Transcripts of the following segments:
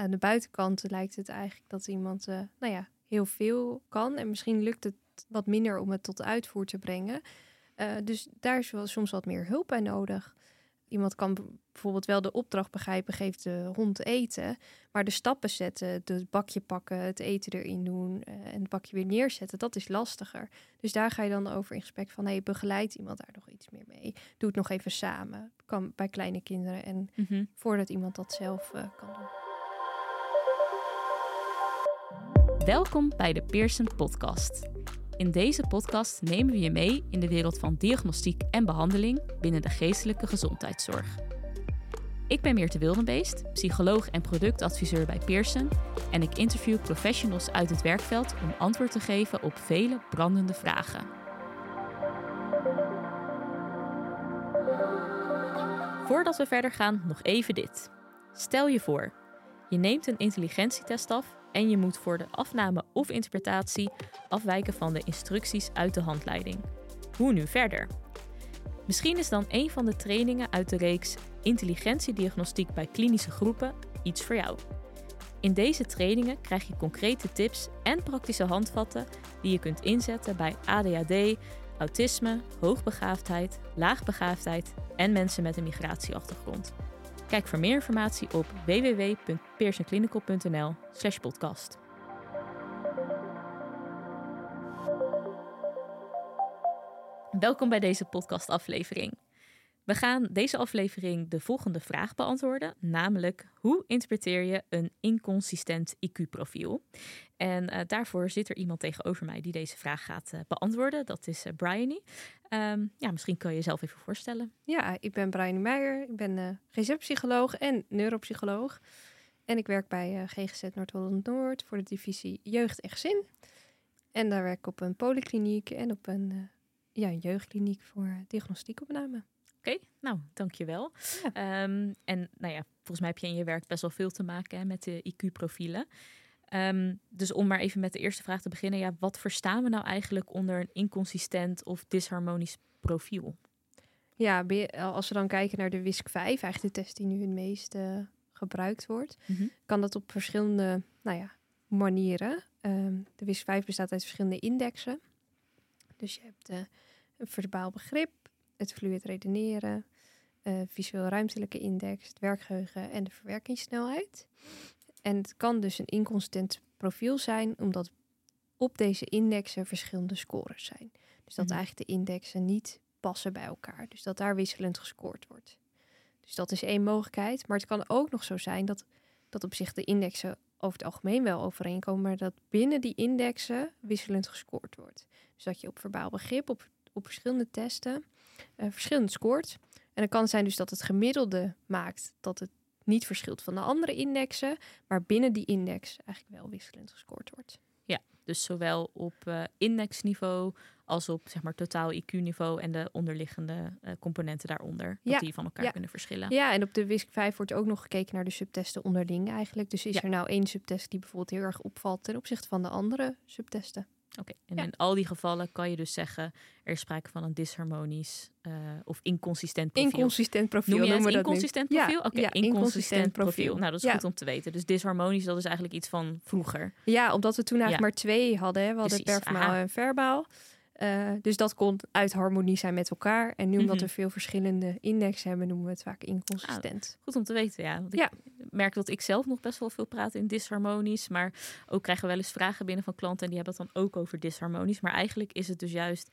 aan de buitenkant lijkt het eigenlijk dat iemand uh, nou ja, heel veel kan. En misschien lukt het wat minder om het tot uitvoer te brengen. Uh, dus daar is wel soms wat meer hulp bij nodig. Iemand kan bijvoorbeeld wel de opdracht begrijpen, geeft de hond eten. Maar de stappen zetten, het bakje pakken, het eten erin doen uh, en het bakje weer neerzetten, dat is lastiger. Dus daar ga je dan over in gesprek van, hey, begeleid iemand daar nog iets meer mee? Doe het nog even samen. Kan bij kleine kinderen en mm -hmm. voordat iemand dat zelf uh, kan doen. Welkom bij de Pearson Podcast. In deze podcast nemen we je mee in de wereld van diagnostiek en behandeling binnen de geestelijke gezondheidszorg. Ik ben Meerte Wildenbeest, psycholoog en productadviseur bij Pearson en ik interview professionals uit het werkveld om antwoord te geven op vele brandende vragen. Voordat we verder gaan, nog even dit. Stel je voor, je neemt een intelligentietest af en je moet voor de afname of interpretatie afwijken van de instructies uit de handleiding. Hoe nu verder? Misschien is dan een van de trainingen uit de reeks Intelligentiediagnostiek bij klinische groepen iets voor jou. In deze trainingen krijg je concrete tips en praktische handvatten die je kunt inzetten bij ADHD, autisme, hoogbegaafdheid, laagbegaafdheid en mensen met een migratieachtergrond. Kijk voor meer informatie op www.pearsonclinical.nl podcast. Welkom bij deze podcastaflevering. We gaan deze aflevering de volgende vraag beantwoorden, namelijk hoe interpreteer je een inconsistent IQ-profiel? En uh, daarvoor zit er iemand tegenover mij die deze vraag gaat uh, beantwoorden. Dat is uh, ja, misschien kan je jezelf even voorstellen. Ja, ik ben Bryony Meijer. Ik ben GZ-psycholoog en neuropsycholoog. En ik werk bij GGZ Noord-Holland-Noord voor de divisie Jeugd en Gezin. En daar werk ik op een polykliniek en op een, ja, een jeugdkliniek voor diagnostiekopname. Oké, okay, nou, dankjewel. Ja. Um, en nou ja, volgens mij heb je in je werk best wel veel te maken hè, met de IQ-profielen. Um, dus om maar even met de eerste vraag te beginnen. Ja, wat verstaan we nou eigenlijk onder een inconsistent of disharmonisch profiel? Ja, als we dan kijken naar de WISC-5, eigenlijk de test die nu het meest uh, gebruikt wordt, mm -hmm. kan dat op verschillende nou ja, manieren. Um, de WISC-5 bestaat uit verschillende indexen. Dus je hebt uh, een verbaal begrip, het fluid redeneren, uh, visueel ruimtelijke index, het werkgeheugen en de verwerkingssnelheid. En het kan dus een inconsistent profiel zijn, omdat op deze indexen verschillende scores zijn. Dus dat mm. eigenlijk de indexen niet passen bij elkaar. Dus dat daar wisselend gescoord wordt. Dus dat is één mogelijkheid. Maar het kan ook nog zo zijn dat, dat op zich de indexen over het algemeen wel overeenkomen, maar dat binnen die indexen wisselend gescoord wordt. Dus dat je op verbaal begrip, op, op verschillende testen, verschillend scoort. En dan kan het zijn dus dat het gemiddelde maakt dat het niet verschilt van de andere indexen, maar binnen die index eigenlijk wel wisselend gescoord wordt. Ja, dus zowel op uh, indexniveau als op zeg maar totaal IQ-niveau en de onderliggende uh, componenten daaronder, dat die van elkaar kunnen verschillen. Ja, en op de WISC 5 wordt ook nog gekeken naar de subtesten onderling eigenlijk. Dus is er nou één subtest die bijvoorbeeld heel erg opvalt ten opzichte van de andere subtesten? Oké, en in al die gevallen kan je dus zeggen er is sprake van een disharmonisch uh, of inconsistent profiel. Inconsistent profiel Noem je het inconsistent profiel? Ja, Oké, ja, inconsistent profiel. profiel. Nou, dat is goed om te weten. Dus disharmonisch, dat is eigenlijk iets van vroeger. Ja, omdat we toen eigenlijk maar twee hadden. Hè. We hadden performaal en verbaal. Uh, dus dat kon uit harmonie zijn met elkaar. En nu omdat mm -hmm. we veel verschillende indexen hebben, noemen we het vaak inconsistent. Ah, goed om te weten, ja. Want ja. Ik merk dat ik zelf nog best wel veel praat in disharmonisch. Maar ook krijgen we wel eens vragen binnen van klanten en die hebben het dan ook over disharmonisch. Maar eigenlijk is het dus juist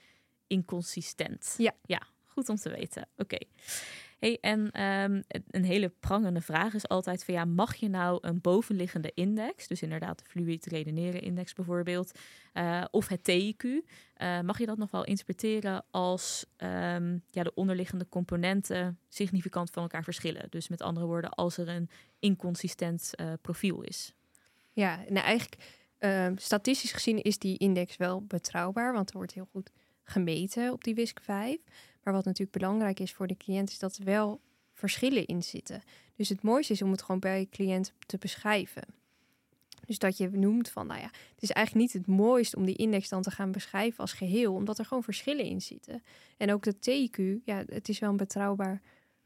inconsistent. Ja. Ja, goed om te weten. Oké. Okay. Hey, en um, een hele prangende vraag is altijd van ja, mag je nou een bovenliggende index, dus inderdaad de fluid redeneren index bijvoorbeeld, uh, of het uh, eh, mag je dat nog wel interpreteren als um, ja, de onderliggende componenten significant van elkaar verschillen? Dus met andere woorden, als er een inconsistent uh, profiel is. Ja, nou eigenlijk ehm, statistisch gezien is die index wel betrouwbaar, want er wordt heel goed gemeten op die WISC 5. Maar wat natuurlijk belangrijk is voor de cliënt, is dat er wel verschillen in zitten. Dus het mooiste is om het gewoon bij je cliënt te beschrijven. Dus dat je noemt van, nou ja, het is eigenlijk niet het mooiste om die index dan te gaan beschrijven als geheel, omdat er gewoon verschillen in zitten. En ook de TQ, ja, het is wel een betrouwbaar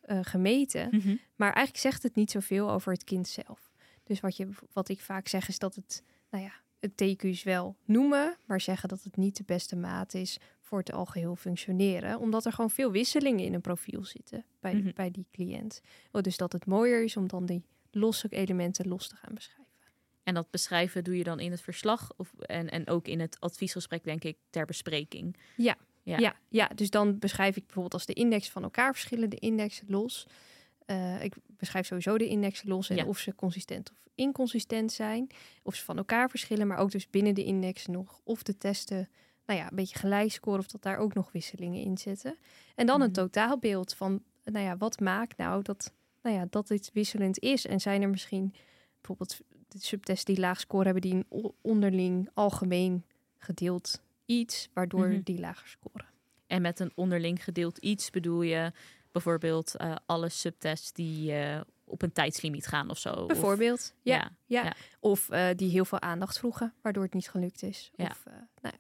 uh, gemeten, mm -hmm. maar eigenlijk zegt het niet zoveel over het kind zelf. Dus wat, je, wat ik vaak zeg is dat het, nou ja, het TQ's wel noemen, maar zeggen dat het niet de beste maat is voor het algeheel functioneren. Omdat er gewoon veel wisselingen in een profiel zitten bij, Mhm. bij die cliënt. Oh, dus dat het mooier is om dan die losse elementen los te gaan beschrijven. En dat beschrijven doe je dan in het verslag of, en, en ook in het adviesgesprek, denk ik, ter bespreking. Ja. Ja. Ja, dus dan beschrijf ik bijvoorbeeld als de index van elkaar verschillen, de indexen los. Eh, ik beschrijf sowieso de indexen los en Ja. of ze consistent of inconsistent zijn. Of ze van elkaar verschillen, maar ook dus binnen de index nog. Of de testen, nou ja, een beetje gelijk scoren of dat daar ook nog wisselingen in zitten. En dan een Mhm. totaalbeeld van, nou ja, wat maakt nou dat, nou ja, dat dit wisselend is? En zijn er misschien bijvoorbeeld de subtests die laag scoren hebben, die een onderling algemeen gedeeld iets, waardoor Mhm. die lager scoren. En met een onderling gedeeld iets bedoel je bijvoorbeeld eh, alle subtests die eh, op een tijdslimiet gaan of zo. Of- Bijvoorbeeld. ja, ja. ja. ja. Of eh, die heel veel aandacht vroegen, waardoor het niet gelukt is. Ja. Of, nou, ja.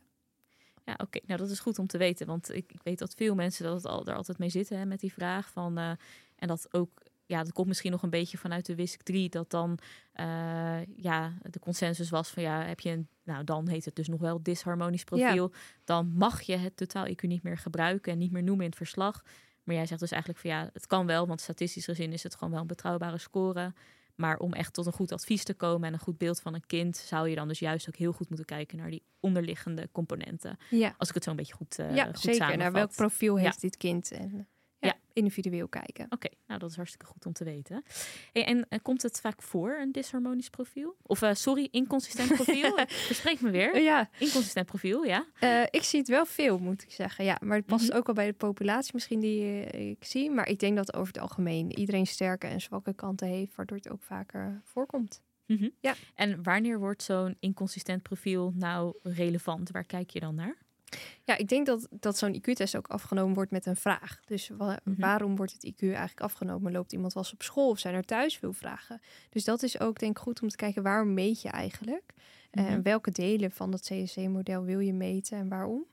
Ja, oké. Nou, dat is goed om te weten. Want ik, ik weet dat veel mensen dat het al, er altijd mee zitten hè, met die vraag van. eh, en dat ook, ja, dat komt misschien nog een beetje vanuit de WISC 3. Dat dan eh, ja, de consensus was van ja, heb je een. Nou, dan heet het dus nog wel disharmonisch profiel. Dan mag je het totaal IQ niet meer gebruiken en niet meer noemen in het verslag. Maar jij zegt dus eigenlijk van ja, het kan wel, want statistisch gezien is het gewoon wel een betrouwbare score. Maar om echt tot een goed advies te komen en een goed beeld van een kind, zou je dan dus juist ook heel goed moeten kijken naar die onderliggende componenten. ja, Als ik het zo een beetje goed, uh, ja goed zeker. Naar welk profiel Ja. heeft dit kind? En eh. Individueel kijken. Oké, nou dat is hartstikke goed om te weten. Hey, en eh, komt het vaak voor, een disharmonisch profiel? Of eh, sorry, inconsistent profiel? Verspreek me weer. Ja, Inconsistent profiel, ja. eh, ik zie het wel veel, moet ik zeggen. Ja, maar het past Mhm. ook wel bij de populatie misschien die ik zie. Maar ik denk dat over het algemeen iedereen sterke en zwakke kanten heeft, waardoor het ook vaker voorkomt. Mhm. Ja. En wanneer wordt zo'n inconsistent profiel nou relevant? Waar kijk je dan naar? Ja, ik denk dat, dat zo'n IQ-test ook afgenomen wordt met een vraag. Dus wa- Mhm. waarom wordt het IQ eigenlijk afgenomen? Loopt iemand wel eens op school of zijn er thuis veel vragen? Dus dat is ook denk ik goed om te kijken waarom meet je eigenlijk? Mhm. En welke delen van dat CSC-model wil je meten en waarom?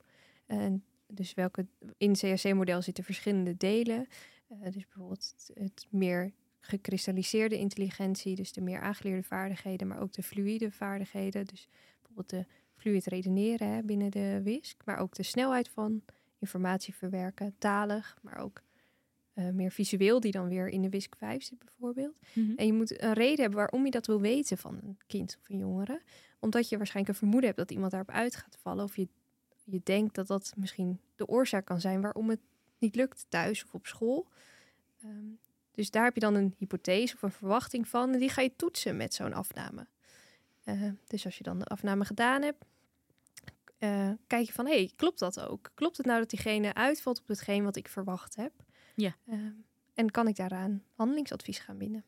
En dus welke in het CSC-model zitten verschillende delen. Eh, dus bijvoorbeeld het, het meer gekristalliseerde intelligentie, dus de meer aangeleerde vaardigheden, maar ook de fluïde vaardigheden. Dus bijvoorbeeld de fluid redeneren hè, binnen de WISC, maar ook de snelheid van informatie verwerken, talig, maar ook eh, meer visueel, die dan weer in de WISC 5 zit bijvoorbeeld. Mhm. En je moet een reden hebben waarom je dat wil weten van een kind of een jongere. Omdat je waarschijnlijk een vermoeden hebt dat iemand daarop uit gaat vallen. Of je, je denkt dat dat misschien de oorzaak kan zijn waarom het niet lukt thuis of op school. Ehm, dus daar heb je dan een hypothese of een verwachting van. En die ga je toetsen met zo'n afname. Eh, dus als je dan de afname gedaan hebt, eh, kijk je van, hé, hey, klopt dat ook? Klopt het nou dat diegene uitvalt op hetgeen wat ik verwacht heb? Ja. Ehm, en kan ik daaraan handelingsadvies gaan bieden?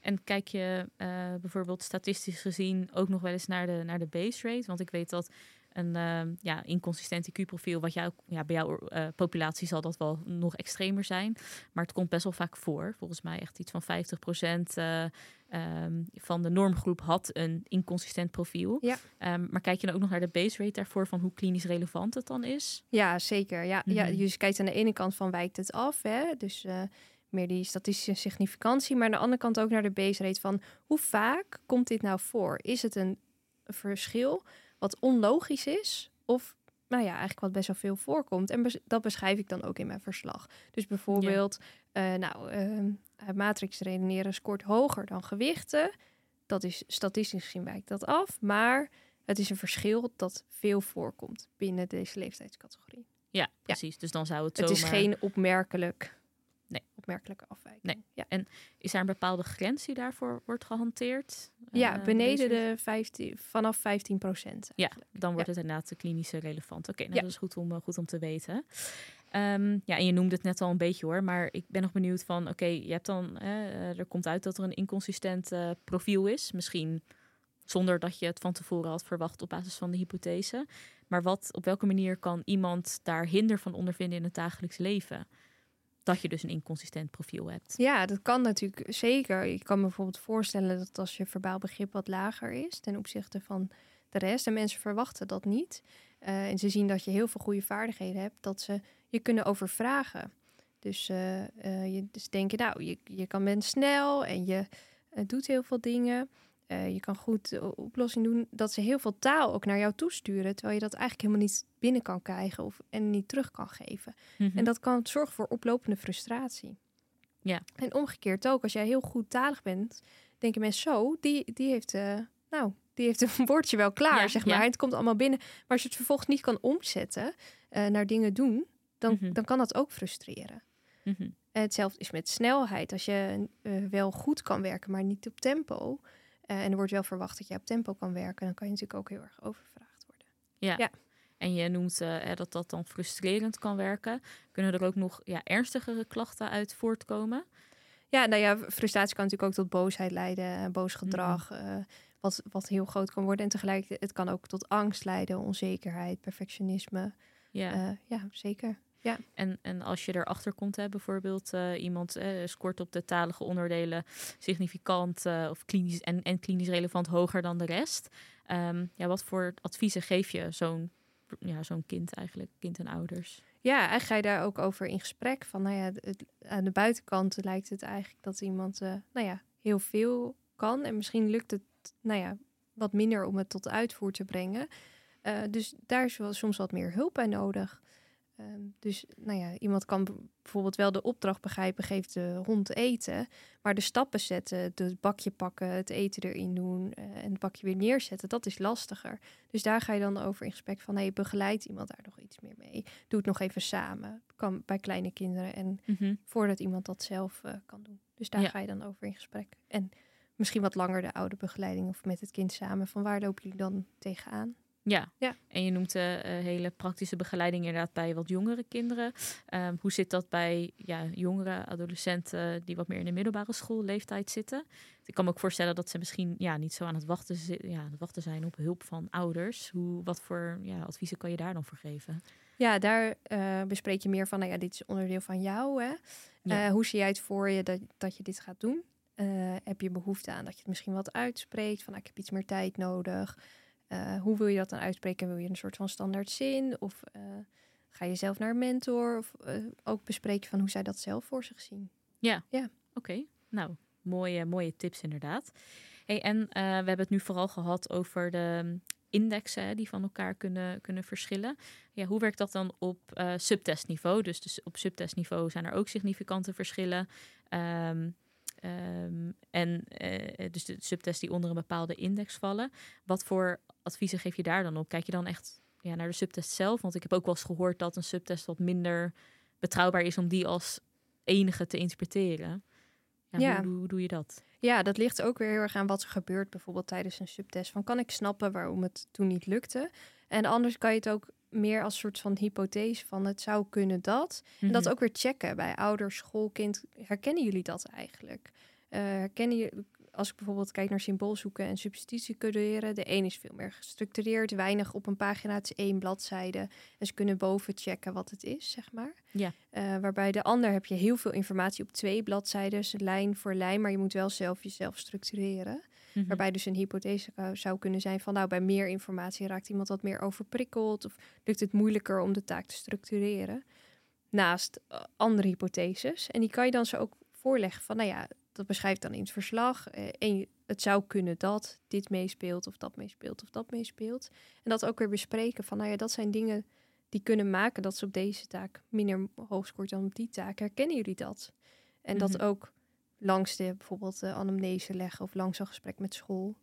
En kijk je eh, bijvoorbeeld statistisch gezien ook nog wel eens naar de, naar de base rate? Want ik weet dat een eh, ja, inconsistent IQ-profiel, wat jou, ja, bij jouw eh, populatie zal dat wel nog extremer zijn. Maar het komt best wel vaak voor. Volgens mij echt iets van 50% eh, ehm, van de normgroep had een inconsistent profiel. Ja. Ehm, maar kijk je dan ook nog naar de base rate daarvoor van hoe klinisch relevant het dan is? Ja, zeker. Ja, ja, Mhm. je dus kijkt aan de ene kant van wijkt het af, hè? dus eh, meer die statistische significantie, maar aan de andere kant ook naar de base rate van hoe vaak komt dit nou voor? Is het een verschil wat onlogisch is of nou ja, eigenlijk wat best wel veel voorkomt? En bes- dat beschrijf ik dan ook in mijn verslag. Dus bijvoorbeeld, eh, nou, ehm matrix redeneren scoort hoger dan gewichten. Dat is statistisch gezien wijkt dat af, maar het is een verschil dat veel voorkomt binnen deze leeftijdscategorie. Ja, precies. Dus dan zou het Het is geen opmerkelijk. Opmerkelijke afwijking. Nee. Ja, Is daar een bepaalde grens die daarvoor wordt gehanteerd? ja Eh, beneden de 15, vanaf 15 procent. Ja, dan wordt het inderdaad de klinische relevant. Oké, nou, Ja. dat is goed om, eh, goed om te weten. Ehm, ja, en je noemde het net al een beetje hoor, maar ik ben nog benieuwd van, oké, je hebt dan, eh, er komt uit dat er een inconsistent profiel is, misschien zonder dat je het van tevoren had verwacht op basis van de hypothese. Maar wat, op welke manier kan iemand daar hinder van ondervinden in het dagelijks leven? Dat je dus een inconsistent profiel hebt. Ja, dat kan natuurlijk zeker. Je kan me bijvoorbeeld voorstellen dat als je verbaal begrip wat lager is ten opzichte van de rest, en mensen verwachten dat niet, eh, en ze zien dat je heel veel goede vaardigheden hebt, dat ze je kunnen overvragen. Dus, eh, eh, je, dus denken, nou, je, je kan bent snel en je doet heel veel dingen. Uh, je kan goed de oplossing doen. Dat ze heel veel taal ook naar jou toesturen. Terwijl je dat eigenlijk helemaal niet binnen kan krijgen of, en niet terug kan geven. Mhm. En dat kan zorgen voor oplopende frustratie. Ja. En omgekeerd ook, als jij heel goed talig bent, denken mensen zo, die, die heeft, uh, nou, die heeft een woordje wel klaar, Ja, zeg maar. ja. Het komt allemaal binnen. Maar als je het vervolgens niet kan omzetten uh, naar dingen doen, dan, Mhm. dan kan dat ook frustreren. Mhm. Hetzelfde is met snelheid. Als je uh, wel goed kan werken, maar niet op tempo. Uh, en er wordt wel verwacht dat je op tempo kan werken, dan kan je natuurlijk ook heel erg overvraagd worden. Ja. Ja. En je noemt uh, dat dat dan frustrerend kan werken. Kunnen er ook nog ja, ernstigere klachten uit voortkomen? Ja, nou ja, frustratie kan natuurlijk ook tot boosheid leiden, boos gedrag, Mhm. uh, wat, wat heel groot kan worden. En tegelijkertijd, het kan ook tot angst leiden, onzekerheid, perfectionisme. Ja, Uh, ja zeker. Ja. En, en als je erachter komt, hè, bijvoorbeeld uh, iemand uh, scoort op de talige onderdelen significant uh, of klinisch en, en klinisch relevant hoger dan de rest. Um, ja, wat voor adviezen geef je zo'n ja, zo'n kind eigenlijk, kind en ouders? Ja, eigenlijk ga je daar ook over in gesprek. Van, nou ja, het, aan de buitenkant lijkt het eigenlijk dat iemand, nou ja, heel veel kan. En misschien lukt het, nou ja, wat minder om het tot uitvoer te brengen. Dus daar is wel soms wat meer hulp bij nodig. Um, dus nou ja, iemand kan bijvoorbeeld wel de opdracht begrijpen, geeft de hond eten, maar de stappen zetten, het bakje pakken, het eten erin doen uh, en het bakje weer neerzetten, dat is lastiger. Dus daar ga je dan over in gesprek van, hey, begeleid iemand daar nog iets meer mee? Doe het nog even samen, kan bij kleine kinderen en mm -hmm. voordat iemand dat zelf uh, kan doen. Dus daar Ja. ga je dan over in gesprek. En misschien wat langer de oude begeleiding of met het kind samen, van waar lopen jullie dan tegenaan? Ja. Ja. en je noemt de uh, hele praktische begeleiding inderdaad bij wat jongere kinderen. Um, hoe zit dat bij ja, jongere adolescenten die wat meer in de middelbare schoolleeftijd zitten? Ik kan me ook voorstellen dat ze misschien ja, niet zo aan het, wachten, ja, aan het wachten zijn op hulp van ouders. Hoe, wat voor ja, adviezen kan je daar dan voor geven? Ja, daar uh, bespreek je meer van, nou ja, dit is onderdeel van jou. Hè? Ja. Uh, hoe zie jij het voor je dat, dat je dit gaat doen? Heb je behoefte aan dat je het misschien wat uitspreekt? Van, nou, ik heb iets meer tijd nodig. Uh, hoe wil je dat dan uitspreken? Wil je een soort van standaard zin? Of uh, ga je zelf naar een mentor? Of uh, ook bespreken van hoe zij dat zelf voor zich zien? Ja, ja. oké. Okay. Nou, mooie, mooie tips inderdaad. Hey, en we hebben het nu vooral gehad over de indexen die van elkaar kunnen, kunnen verschillen. Ja, hoe werkt dat dan op subtestniveau? Dus, dus op subtestniveau zijn er ook significante verschillen. Um, en uh, dus de subtests die onder een bepaalde index vallen. Wat voor adviezen geef je daar dan op? Kijk je dan echt ja, naar de subtest zelf? Want ik heb ook wel eens gehoord dat een subtest wat minder betrouwbaar is om die als enige te interpreteren. Ja, ja. Hoe, hoe, doe je dat? Ja, dat ligt ook weer heel erg aan wat er gebeurt, bijvoorbeeld tijdens een subtest. Van kan ik snappen waarom het toen niet lukte? En anders kan je het ook meer als soort van hypothese van het zou kunnen dat. En dat ook weer checken bij ouders, schoolkind. Herkennen jullie dat eigenlijk? Uh, herkennen je, als ik bijvoorbeeld kijk naar symboolzoeken en substitutiecoderen, de een is veel meer gestructureerd, weinig op een pagina, het is één bladzijde. En ze kunnen boven checken wat het is, zeg maar. Ja. Uh, waarbij de ander heb je heel veel informatie op twee bladzijden, lijn voor lijn, maar je moet wel zelf jezelf structureren. Mhm. Waarbij dus een hypothese zou kunnen zijn van nou, bij meer informatie raakt iemand wat meer overprikkeld of lukt het moeilijker om de taak te structureren. Naast uh, andere hypotheses. En die kan je dan zo ook voorleggen van nou ja, dat beschrijft dan in het verslag. Uh, en het zou kunnen dat dit meespeelt of dat meespeelt of dat meespeelt. En dat ook weer bespreken van nou ja, dat zijn dingen die kunnen maken dat ze op deze taak minder hoog scoort dan op die taak. Herkennen jullie dat? En Mhm. dat ook langs de bijvoorbeeld de anamnese leggen of langs een gesprek met school.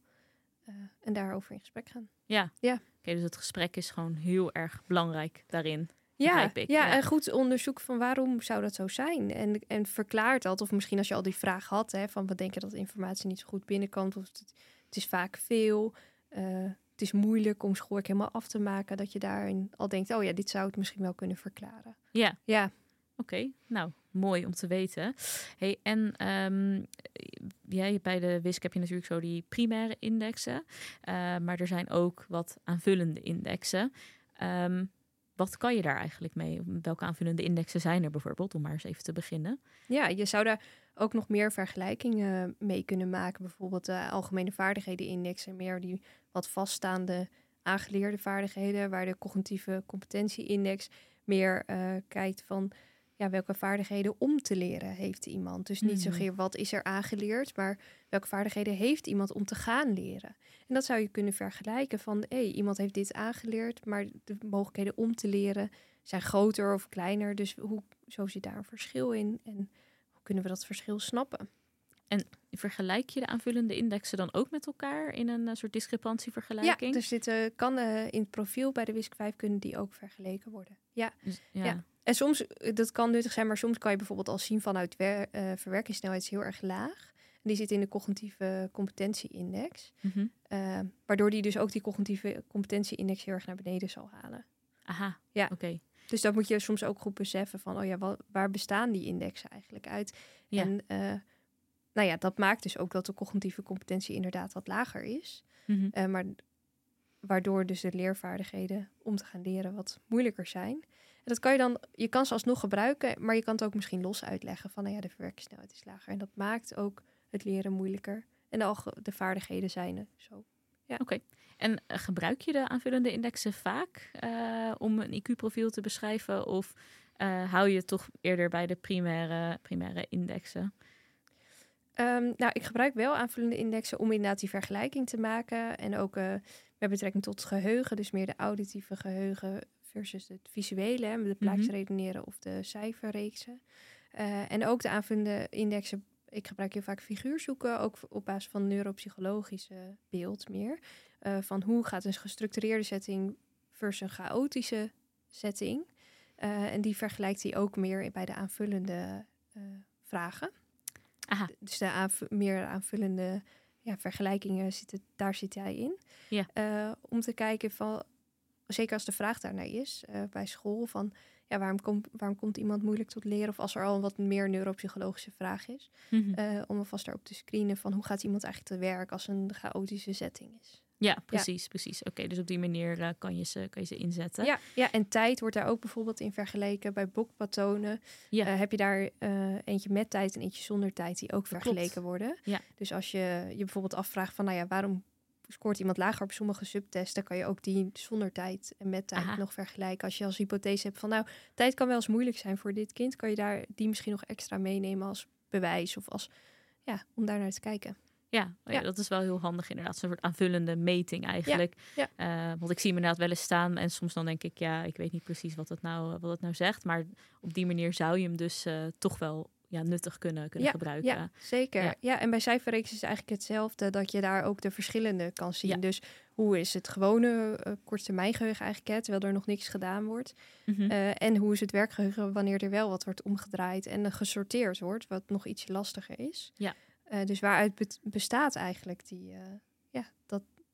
Uh, en daarover in gesprek gaan. Ja. Ja. Oké, okay, dus het gesprek is gewoon heel erg belangrijk daarin. Ja, ik. ja, en goed onderzoek van waarom zou dat zo zijn. En, en verklaart dat. Of misschien als je al die vraag had, hè, van wat denk je dat informatie niet zo goed binnenkomt. Of het, het is vaak veel. Uh, het is moeilijk om schoolwerk helemaal af te maken. Dat je daarin al denkt, oh ja, dit zou het misschien wel kunnen verklaren. Ja. Ja. Oké, okay, nou, mooi om te weten. Hey, en um, ja, bij de WISC heb je natuurlijk zo die primaire indexen. Uh, maar er zijn ook wat aanvullende indexen. Um, wat kan je daar eigenlijk mee? Welke aanvullende indexen zijn er bijvoorbeeld, om maar eens even te beginnen? Ja, je zou daar ook nog meer vergelijkingen mee kunnen maken. Bijvoorbeeld de algemene vaardigheden-index en meer die wat vaststaande aangeleerde vaardigheden, waar de cognitieve competentie-index meer uh, kijkt van ja, welke vaardigheden om te leren heeft iemand. Dus niet Mhm. zozeer wat is er aangeleerd, maar welke vaardigheden heeft iemand om te gaan leren. En dat zou je kunnen vergelijken van, hé, iemand heeft dit aangeleerd, maar de mogelijkheden om te leren zijn groter of kleiner. Dus hoe, zo zit daar een verschil in en hoe kunnen we dat verschil snappen? Vergelijk je de aanvullende indexen dan ook met elkaar in een eh, soort Ja, discrepantievergelijking? er zitten, kan in het profiel bij de WISC 5 kunnen die ook vergeleken worden. Ja, Dus- ja. ja. En soms, eh, dat kan nuttig zijn, maar soms kan je bijvoorbeeld al zien vanuit wer- eh, verwerkingssnelheid is heel erg laag. En die zit in de cognitieve competentie-index. Eh, waardoor die dus ook die cognitieve competentie-index heel erg naar beneden zal halen. Aha, Ja. oké. Dus dat moet je soms ook goed beseffen van, oh ja, wa- waar bestaan die indexen eigenlijk uit? Ja. En nou ja, dat maakt dus ook dat de cognitieve competentie inderdaad wat lager is. Mhm. Maar waardoor dus de leervaardigheden om te gaan leren wat moeilijker zijn. Dat kan je dan, je kan ze alsnog gebruiken, maar je kan het ook misschien los uitleggen van, nou ja, de verwerkingssnelheid is lager. En dat maakt ook het leren moeilijker. En de, de vaardigheden zijn er zo. En eh, gebruik je de aanvullende indexen vaak eh, om een IQ-profiel te beschrijven? Of eh, hou je het toch eerder bij de primaire, primaire indexen? Ehm, nou, ik gebruik wel aanvullende indexen om inderdaad die vergelijking te maken. En ook met betrekking tot het geheugen, dus meer de auditieve geheugen versus het visuele, hè, de plaaksredeneren of de cijferreeksen. Eh, en ook de aanvullende indexen. Ik gebruik heel vaak figuurzoeken, ook op basis van neuropsychologische beeld meer. Eh, van hoe gaat een gestructureerde setting versus een chaotische setting. Eh, en die vergelijkt hij ook meer bij de aanvullende vragen. Aha, Dus de aanv- meer aanvullende ja, vergelijkingen zitten, daar zit jij in. Ja. Om te kijken van, zeker als de vraag daarnaar is eh, bij school, van ja, waarom, komt waarom komt iemand moeilijk tot leren? Of als er al een wat meer neuropsychologische vraag is, eh, om alvast daarop te screenen van hoe gaat iemand eigenlijk te werk als een chaotische setting is. ja, precies, precies. Oké, dus op die manier eh, kan, je ze, kan je ze inzetten. Ja, ja, en tijd wordt daar ook bijvoorbeeld in vergeleken. Bij Ja. eh, heb je daar eentje met tijd en eentje zonder tijd die ook vergeleken klopt. worden. Ja. Dus als je je bijvoorbeeld afvraagt van, nou ja, waarom scoort iemand lager op sommige subtesten, kan je ook die zonder tijd en met tijd Aha. nog vergelijken. Als je als hypothese hebt van, nou, tijd kan wel eens moeilijk zijn voor dit kind, kan je daar die misschien nog extra meenemen als bewijs of als, ja, om daar naar te kijken. Ja, oh ja, dat is wel heel handig inderdaad. Zo'n soort aanvullende meting eigenlijk. ja. Eh, want ik zie hem inderdaad wel eens staan en soms dan denk ik, ja, ik weet niet precies wat het nou, wat het nou zegt. Maar op die manier zou je hem dus eh, toch wel ja, nuttig kunnen, kunnen gebruiken. Ja, zeker. Ja. Ja. en bij cijferreeks is het eigenlijk hetzelfde, dat je daar ook de verschillende kan zien. Ja. Dus hoe is het gewone uh, korttermijngeheugen eigenlijk, hè, terwijl er nog niks gedaan wordt. Mhm. Eh, en hoe is het werkgeheugen wanneer er wel wat wordt omgedraaid en er gesorteerd wordt, wat nog iets lastiger is. Ja. Eh, dus waaruit be- bestaat eigenlijk die,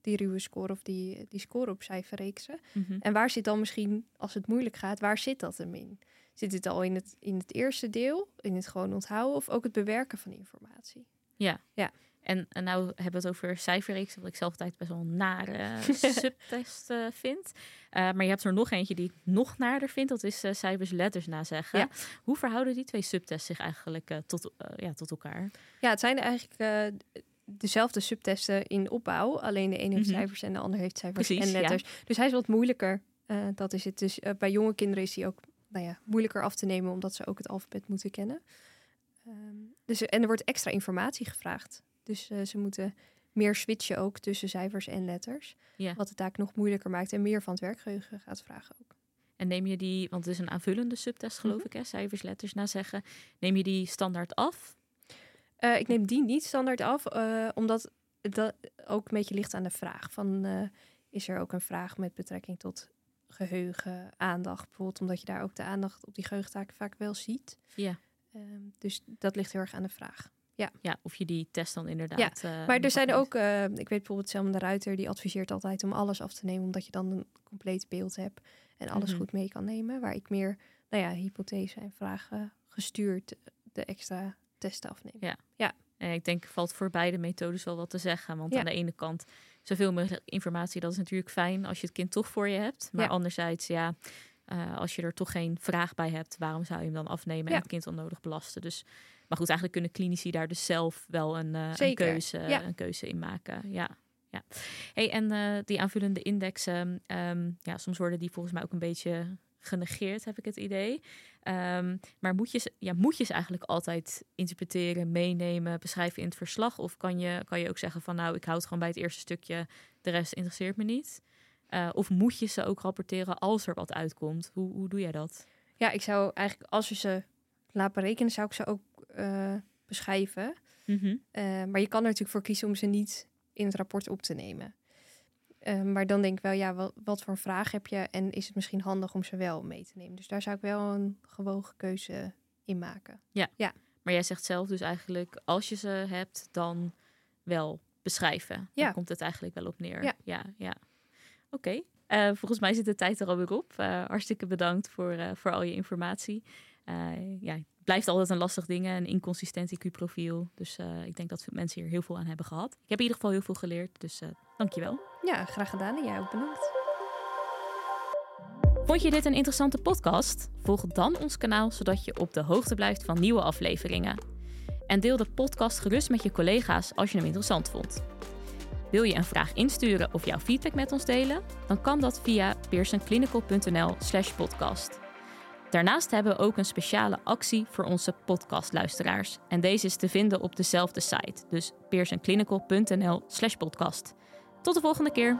die ruwe score of die, die score op cijferreeksen? Mhm. En waar zit dan misschien, als het moeilijk gaat, waar zit dat hem in? Zit het al in het, in het eerste deel, in het gewoon onthouden of ook het bewerken van informatie? En, en nou hebben we het over cijferreeks, wat ik zelf altijd best wel een nare subtest eh, vind. Eh, maar je hebt er nog eentje die ik nog naarder vind. Dat is eh, cijfers letters nazeggen. Ja. Hoe verhouden die twee subtests zich eigenlijk eh, tot, ja, tot elkaar? Ja, het zijn eigenlijk dezelfde subtesten in opbouw. Alleen de ene heeft Mhm. cijfers en de ander heeft cijfers Precies, en ja. letters. Dus hij is wat moeilijker. eh, dat is het. Dus eh, bij jonge kinderen is hij ook nou ja, moeilijker af te nemen, omdat ze ook het alfabet moeten kennen. Ehm, dus, en er wordt extra informatie gevraagd. Dus eh, ze moeten meer switchen ook tussen cijfers en letters. Ja. Wat het taak nog moeilijker maakt en meer van het werkgeheugen gaat vragen ook. En neem je die, want het is een aanvullende subtest geloof Mhm. ik, hè? cijfers, letters nazeggen. Neem je die standaard af? Eh, ik neem die niet standaard af, eh, omdat dat ook een beetje ligt aan de vraag. Van, eh, is er ook een vraag met betrekking tot geheugen, aandacht bijvoorbeeld, omdat je daar ook de aandacht op die geheugentaken vaak wel ziet. Ja. Ehm, dus dat ligt heel erg aan de vraag. Ja, of je die test dan inderdaad... eh, Maar er zijn ook, ik weet bijvoorbeeld Selma de Ruiter, die adviseert altijd om alles af te nemen, omdat je dan een compleet beeld hebt en alles Mhm. goed mee kan nemen. Waar ik meer, nou ja, hypothese en vragen gestuurd de extra testen afneem. Ja. En ik denk, valt voor beide methodes wel wat te zeggen. Want Ja. aan de ene kant, zoveel mogelijk informatie, dat is natuurlijk fijn als je het kind toch voor je hebt. Maar Ja. anderzijds, ja, eh, als je er toch geen vraag bij hebt, waarom zou je hem dan afnemen en Ja. het kind onnodig belasten? Dus, maar goed, eigenlijk kunnen klinici daar dus zelf wel een, eh, een, keuze, ja. een keuze in maken. Ja. Ja. Hey, en eh, die aanvullende indexen, ehm, ja, soms worden die volgens mij ook een beetje genegeerd, heb ik het idee. Um, maar moet je, ja, moet je ze eigenlijk altijd interpreteren, meenemen, beschrijven in het verslag? Of kan je, kan je ook zeggen van nou, ik houd gewoon bij het eerste stukje, de rest interesseert me niet? Uh, of moet je ze ook rapporteren als er wat uitkomt? Hoe, hoe doe jij dat? Ja, ik zou eigenlijk, als je ze laat berekenen, zou ik ze ook uh, beschrijven. Mm -hmm. uh, maar je kan er natuurlijk voor kiezen om ze niet in het rapport op te nemen. Uh, maar dan denk ik wel, ja, wat, wat voor vraag heb je en is het misschien handig om ze wel mee te nemen? Dus daar zou ik wel een gewogen keuze in maken. Ja. ja. Maar jij zegt zelf dus eigenlijk, als je ze hebt, dan wel beschrijven. Ja. Dan komt het eigenlijk wel op neer. Ja, ja. ja. Oké. Okay. Uh, volgens mij zit de tijd er alweer op. Uh, hartstikke bedankt voor, uh, voor al je informatie. ja, blijft altijd een lastig ding, een inconsistent IQ-profiel. Dus ik denk dat mensen hier heel veel aan hebben gehad. Ik heb in ieder geval heel veel geleerd, dus dankjewel. Ja, graag gedaan en jij ook bedankt. Vond je dit een interessante podcast? Volg dan ons kanaal zodat je op de hoogte blijft van nieuwe afleveringen. En deel de podcast gerust met je collega's als je hem interessant vond. Wil je een vraag insturen of jouw feedback met ons delen? Dan kan dat via pearsonclinical.nl/slash podcast. Daarnaast hebben we ook een speciale actie voor onze podcastluisteraars. En deze is te vinden op dezelfde site, dus pearsonclinical.nl/slash podcast. Tot de volgende keer.